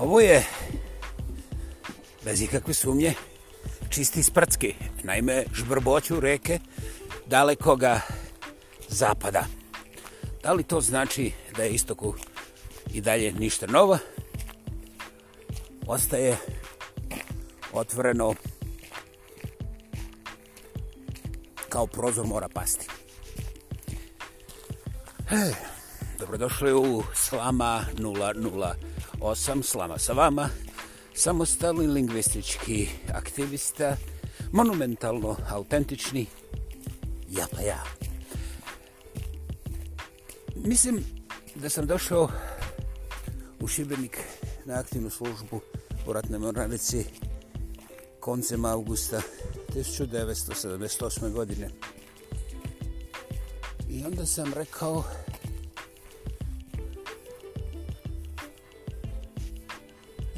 Ovo je, bez ikakve sumnje, čisti sprtski. Naime, žbrboću reke dalekoga zapada. Da li to znači da je istoku i dalje ništa novo? Ostaje otvoreno kao prozor mora pasti. Hej dobrodošli u Slama 008, Slama sa vama, samostalni lingvistički aktivista, monumentalno autentični, ja pa ja. Mislim da sam došao u Šibenik na aktivnu službu u ratnoj moralici koncem augusta 1978. godine. I onda sam rekao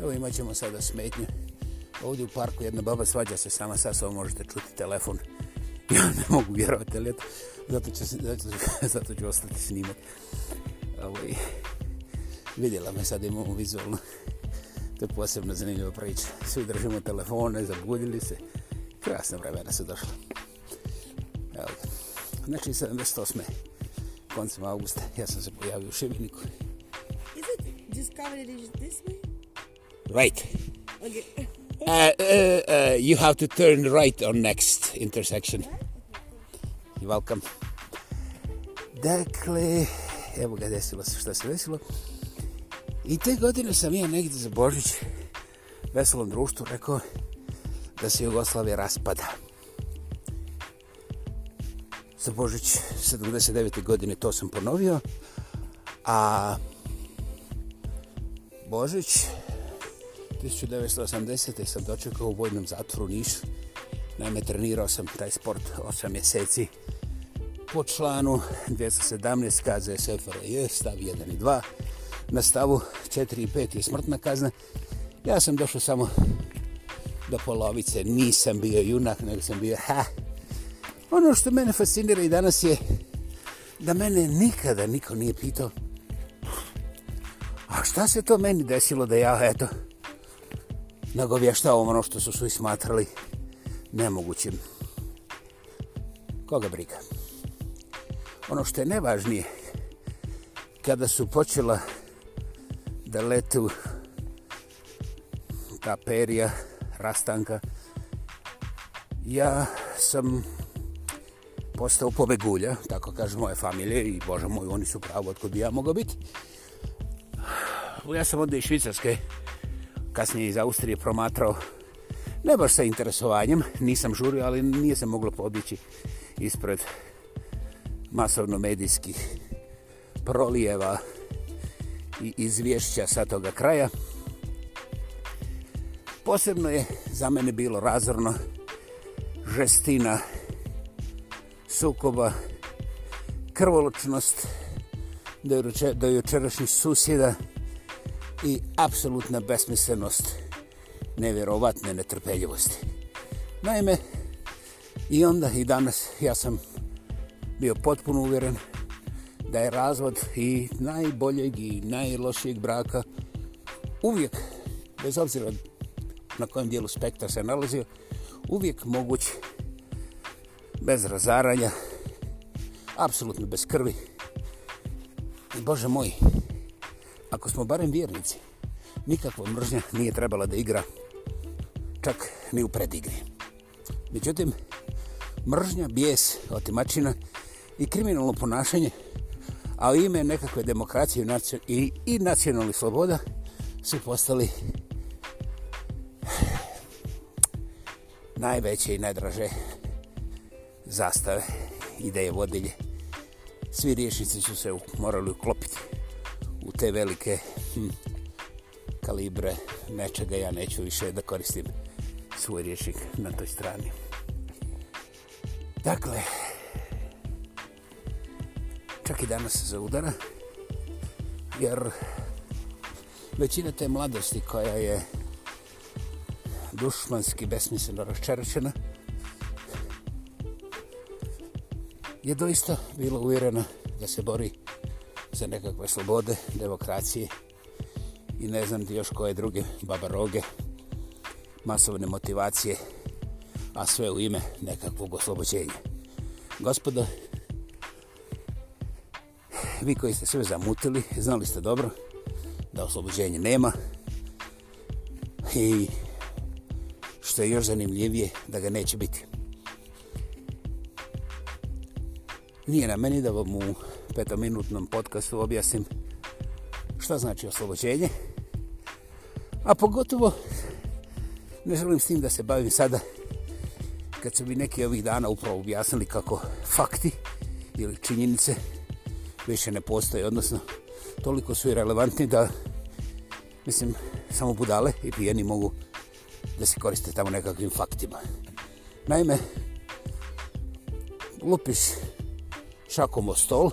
Evo imat ćemo sada smetnje. Ovdje u parku jedna baba svađa se sama sa sobom, možete čuti telefon. Ja ne mogu vjerovati, ali eto, zato ću, zato, ću, zato ću ostati snimat. Ovo, vidjela me sad imamo vizualno. To je posebno zanimljiva priča. Svi držimo telefone, zabudili se. Krasne vremena su došle. Evo ga. Znači, 78. koncem augusta, ja sam se pojavio u Šibeniku. Is it discovered this way? right. Okay. uh, uh, uh, you have to turn right on next intersection. You're welcome. Dakle, evo ga desilo se što se desilo. I te godine sam ja negdje za Božić veselom društvu rekao da se Jugoslavija raspada. Za Božić sa 29. godine to sam ponovio, a Božić 1980. sam dočekao u vojnom zatvoru Niš. Naime, trenirao sam taj sport 8 mjeseci po članu 217 KZSFR je stav 1 i 2. Na stavu 4 i 5 je smrtna kazna. Ja sam došao samo do polovice. Nisam bio junak, nego sam bio ha. Ono što mene fascinira i danas je da mene nikada niko nije pitao a šta se to meni desilo da ja, eto, nagovještao ono što su svi smatrali nemogućim. Koga briga? Ono što je nevažnije, kada su počela da letu ta perija, rastanka, ja sam postao pobegulja, tako kaže moje familije i Bože moj, oni su pravo, otkud bi ja mogao biti. Ja sam onda iz Švicarske, kasnije iz Austrije promatrao ne baš sa interesovanjem, nisam žurio, ali nije se moglo pobići ispred masovno medijskih prolijeva i izvješća sa toga kraja. Posebno je za mene bilo razorno žestina sukoba krvoločnost do, juče, do jučerašnjih susjeda susjeda i apsolutna besmislenost nevjerovatne netrpeljivosti. Naime, i onda i danas ja sam bio potpuno uvjeren da je razvod i najboljeg i najlošijeg braka uvijek, bez obzira na kojem dijelu spektra se nalazio, uvijek moguć bez razaranja, apsolutno bez krvi. I Bože moj, ako smo barem vjernici, nikakva mržnja nije trebala da igra čak ni u predigri. Međutim, mržnja, bijes, otimačina i kriminalno ponašanje, a u ime nekakve demokracije i nacionalnih sloboda, su postali najveće i najdraže zastave ideje vodilje. Svi riješnici su se morali uklopiti u te velike hm, kalibre nečega ja neću više da koristim svoj rječnik na toj strani. Dakle, čak i danas se zaudara, jer većina te mladosti koja je dušmanski besmisleno raščerčena, je doista bila uvjerena da se bori za nekakve slobode, demokracije i ne znam još koje druge babaroge, masovne motivacije, a sve u ime nekakvog oslobođenja. Gospodo, vi koji ste sve zamutili, znali ste dobro da oslobođenje nema i što je još zanimljivije da ga neće biti. nije na meni da vam u petominutnom podcastu objasnim šta znači oslobođenje. A pogotovo ne želim s tim da se bavim sada kad su mi neki ovih dana upravo objasnili kako fakti ili činjenice više ne postoje, odnosno toliko su i relevantni da mislim samo budale i pijeni mogu da se koriste tamo nekakvim faktima. Naime, lupiš šakom o stol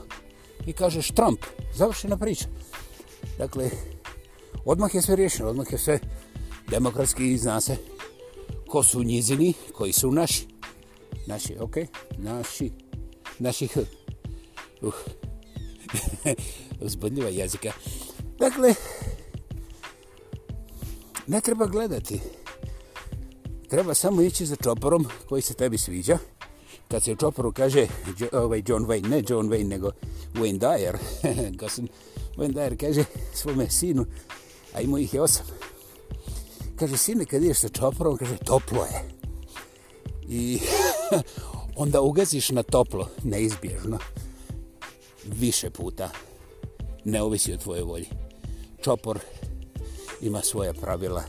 i kaže štramp, završena priča. Dakle, odmah je sve riješeno, odmah je sve demokratski i zna se ko su njizini, koji su naši. Naši, ok, naši, naši h. Uh, jezika. Dakle, ne treba gledati. Treba samo ići za čoporom koji se tebi sviđa kad se Chopperu kaže ovaj John Wayne, ne John Wayne, nego Wayne Dyer, Gosin, Wayne Dyer kaže svome sinu, a imao ih je osam, kaže, sine, kad ideš sa Chopperom, kaže, toplo je. I onda ugaziš na toplo, neizbježno, više puta, ne ovisi o tvojoj volji. Chopper ima svoja pravila,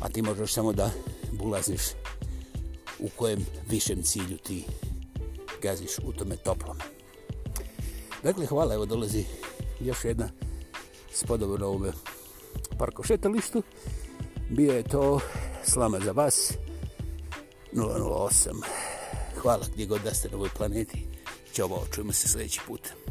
a ti možeš samo da bulaziš u kojem višem cilju ti gaziš u tome toplom. Dakle, hvala, evo dolazi još jedna spodobu na ovome parko šetalištu. Bio je to slama za vas 008. Hvala gdje god da ste na ovoj planeti. Ćao, čujemo se sljedeći put.